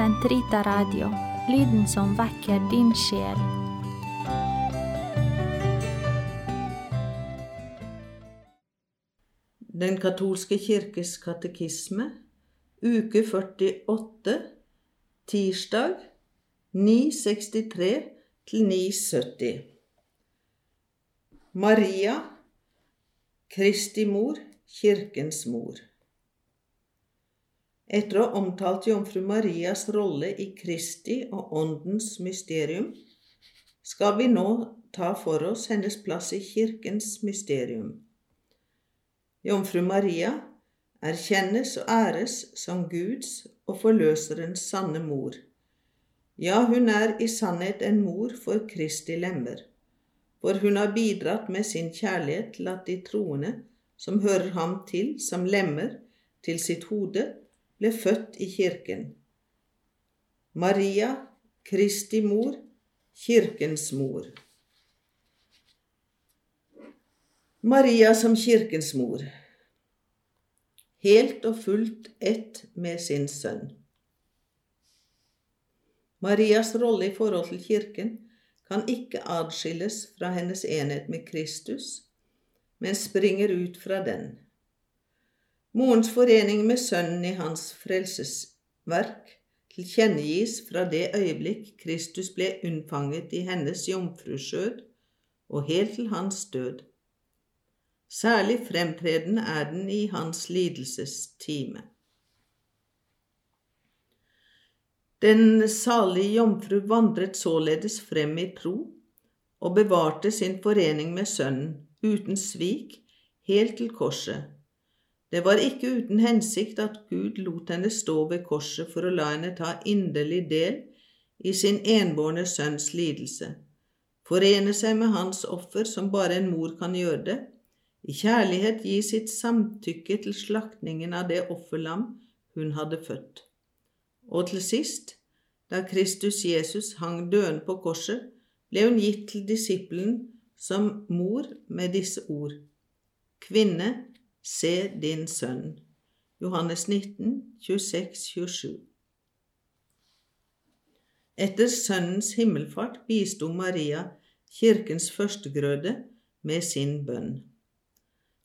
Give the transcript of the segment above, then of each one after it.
Sentrita Radio, lyden som vekker din sjel. Den katolske kirkes katekisme, uke 48, tirsdag 963 til 970. Maria, Kristi mor, kirkens mor. Etter å ha omtalt jomfru Marias rolle i Kristi og Åndens mysterium, skal vi nå ta for oss hennes plass i kirkens mysterium. Jomfru Maria erkjennes og æres som Guds og forløserens sanne mor. Ja, hun er i sannhet en mor for Kristi lemmer, for hun har bidratt med sin kjærlighet til at de troende, som hører ham til som lemmer til sitt hode, ble født i kirken. Maria, Kristi mor, kirkens mor. Maria som kirkens mor, helt og fullt ett med sin sønn. Marias rolle i forhold til kirken kan ikke adskilles fra hennes enhet med Kristus, men springer ut fra den. Morens forening med Sønnen i hans frelsesverk tilkjennegis fra det øyeblikk Kristus ble unnfanget i hennes jomfruskjød og helt til hans død. Særlig fremtredende er den i hans lidelsestime. Den salige jomfru vandret således frem i tro og bevarte sin forening med Sønnen uten svik helt til korset det var ikke uten hensikt at Gud lot henne stå ved korset for å la henne ta inderlig del i sin enbårne sønns lidelse, forene seg med hans offer som bare en mor kan gjøre det, i kjærlighet gi sitt samtykke til slaktningen av det offerlam hun hadde født. Og til sist, da Kristus Jesus hang døende på korset, ble hun gitt til disippelen som mor med disse ord. Kvinne, Se din sønn. Johannes 19, 26, 27. Etter Sønnens himmelfart bisto Maria kirkens førstegrøde med sin bønn.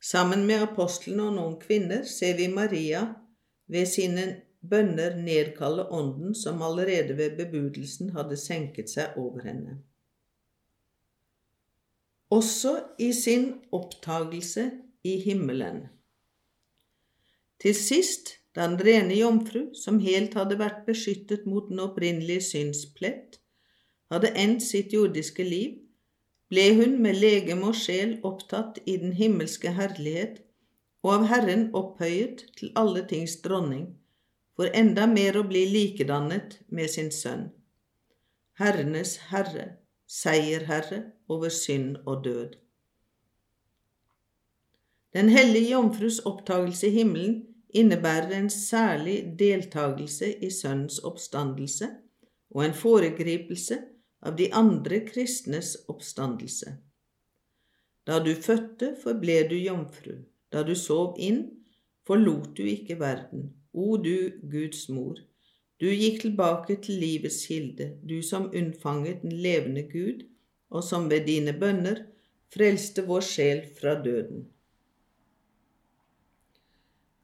Sammen med apostlene og noen kvinner ser vi Maria ved sine bønner nedkalle ånden som allerede ved bebudelsen hadde senket seg over henne. Også i sin opptagelse i himmelen. Til sist, den rene jomfru, som helt hadde vært beskyttet mot den opprinnelige synsplett, hadde endt sitt jordiske liv, ble hun med legeme og sjel opptatt i den himmelske herlighet og av Herren opphøyet til alle tings dronning, for enda mer å bli likedannet med sin sønn. Herrenes Herre, seierherre over synd og død. Den hellige jomfrus opptagelse i himmelen innebærer en særlig deltagelse i Sønnens oppstandelse og en foregripelse av de andre kristnes oppstandelse. Da du fødte, forble du jomfru. Da du sov inn, forlot du ikke verden. O du Guds mor, du gikk tilbake til livets kilde, du som unnfanget den levende Gud, og som ved dine bønner frelste vår sjel fra døden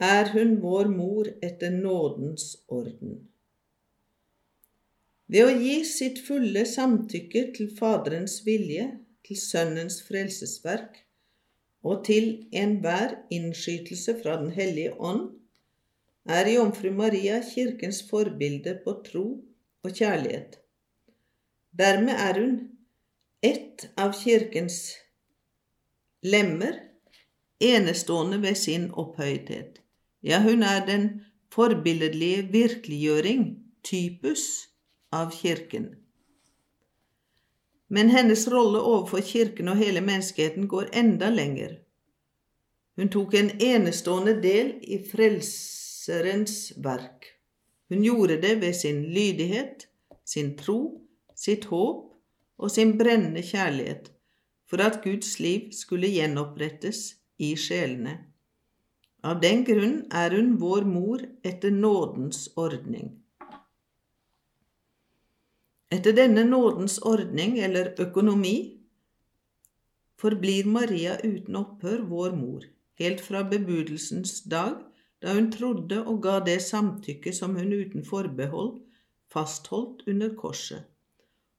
er hun vår mor etter nådens orden. Ved å gi sitt fulle samtykke til Faderens vilje, til Sønnens frelsesverk og til enhver innskytelse fra Den hellige ånd, er Jomfru Maria Kirkens forbilde på tro og kjærlighet. Dermed er hun ett av Kirkens lemmer, enestående ved sin opphøythet. Ja, hun er den forbilledlige virkeliggjøring, typus, av Kirken. Men hennes rolle overfor Kirken og hele menneskeheten går enda lenger. Hun tok en enestående del i Frelserens verk. Hun gjorde det ved sin lydighet, sin tro, sitt håp og sin brennende kjærlighet for at Guds liv skulle gjenopprettes i sjelene. Av den grunn er hun vår mor etter nådens ordning. Etter denne nådens ordning eller økonomi forblir Maria uten opphør vår mor, helt fra bebudelsens dag, da hun trodde og ga det samtykke som hun uten forbehold fastholdt under korset,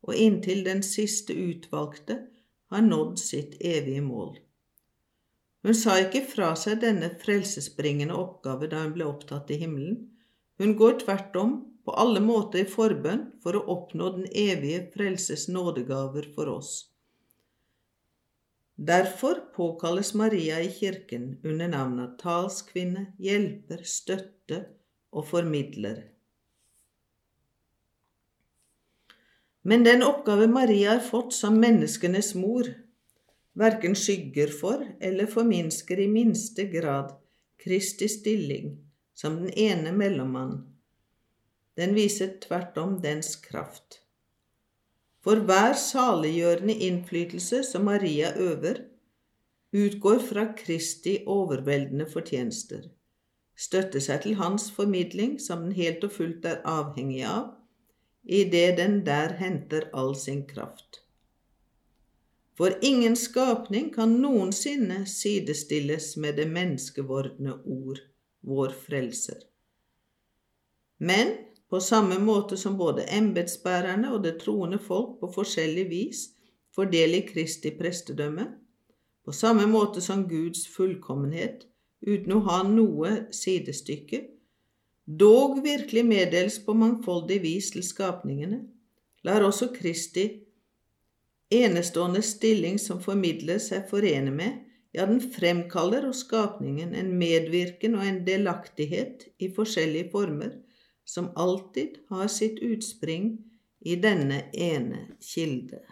og inntil den siste utvalgte har nådd sitt evige mål. Hun sa ikke fra seg denne frelsesbringende oppgave da hun ble opptatt i himmelen. Hun går tvert om på alle måter i forbønn for å oppnå den evige frelses nådegaver for oss. Derfor påkalles Maria i kirken under navnet talskvinne, hjelper, støtte og formidler. Men den oppgave Maria har fått som menneskenes mor, verken skygger for eller forminsker i minste grad Kristi stilling som den ene mellommann den viser tvert om dens kraft. For hver saliggjørende innflytelse som Maria øver, utgår fra Kristi overveldende fortjenester, støtter seg til hans formidling, som den helt og fullt er avhengig av, idet den der henter all sin kraft. For ingen skapning kan noensinne sidestilles med det menneskevordne ord, vår Frelser. Men på samme måte som både embetsbærerne og det troende folk på forskjellig vis får del i Kristi prestedømme, på samme måte som Guds fullkommenhet, uten å ha noe sidestykke, dog virkelig meddeles på mangfoldig vis til skapningene, lar også Kristi enestående stilling som formidler seg forene med, ja, den fremkaller hos skapningen en medvirken og en delaktighet i forskjellige former, som alltid har sitt utspring i denne ene kilde.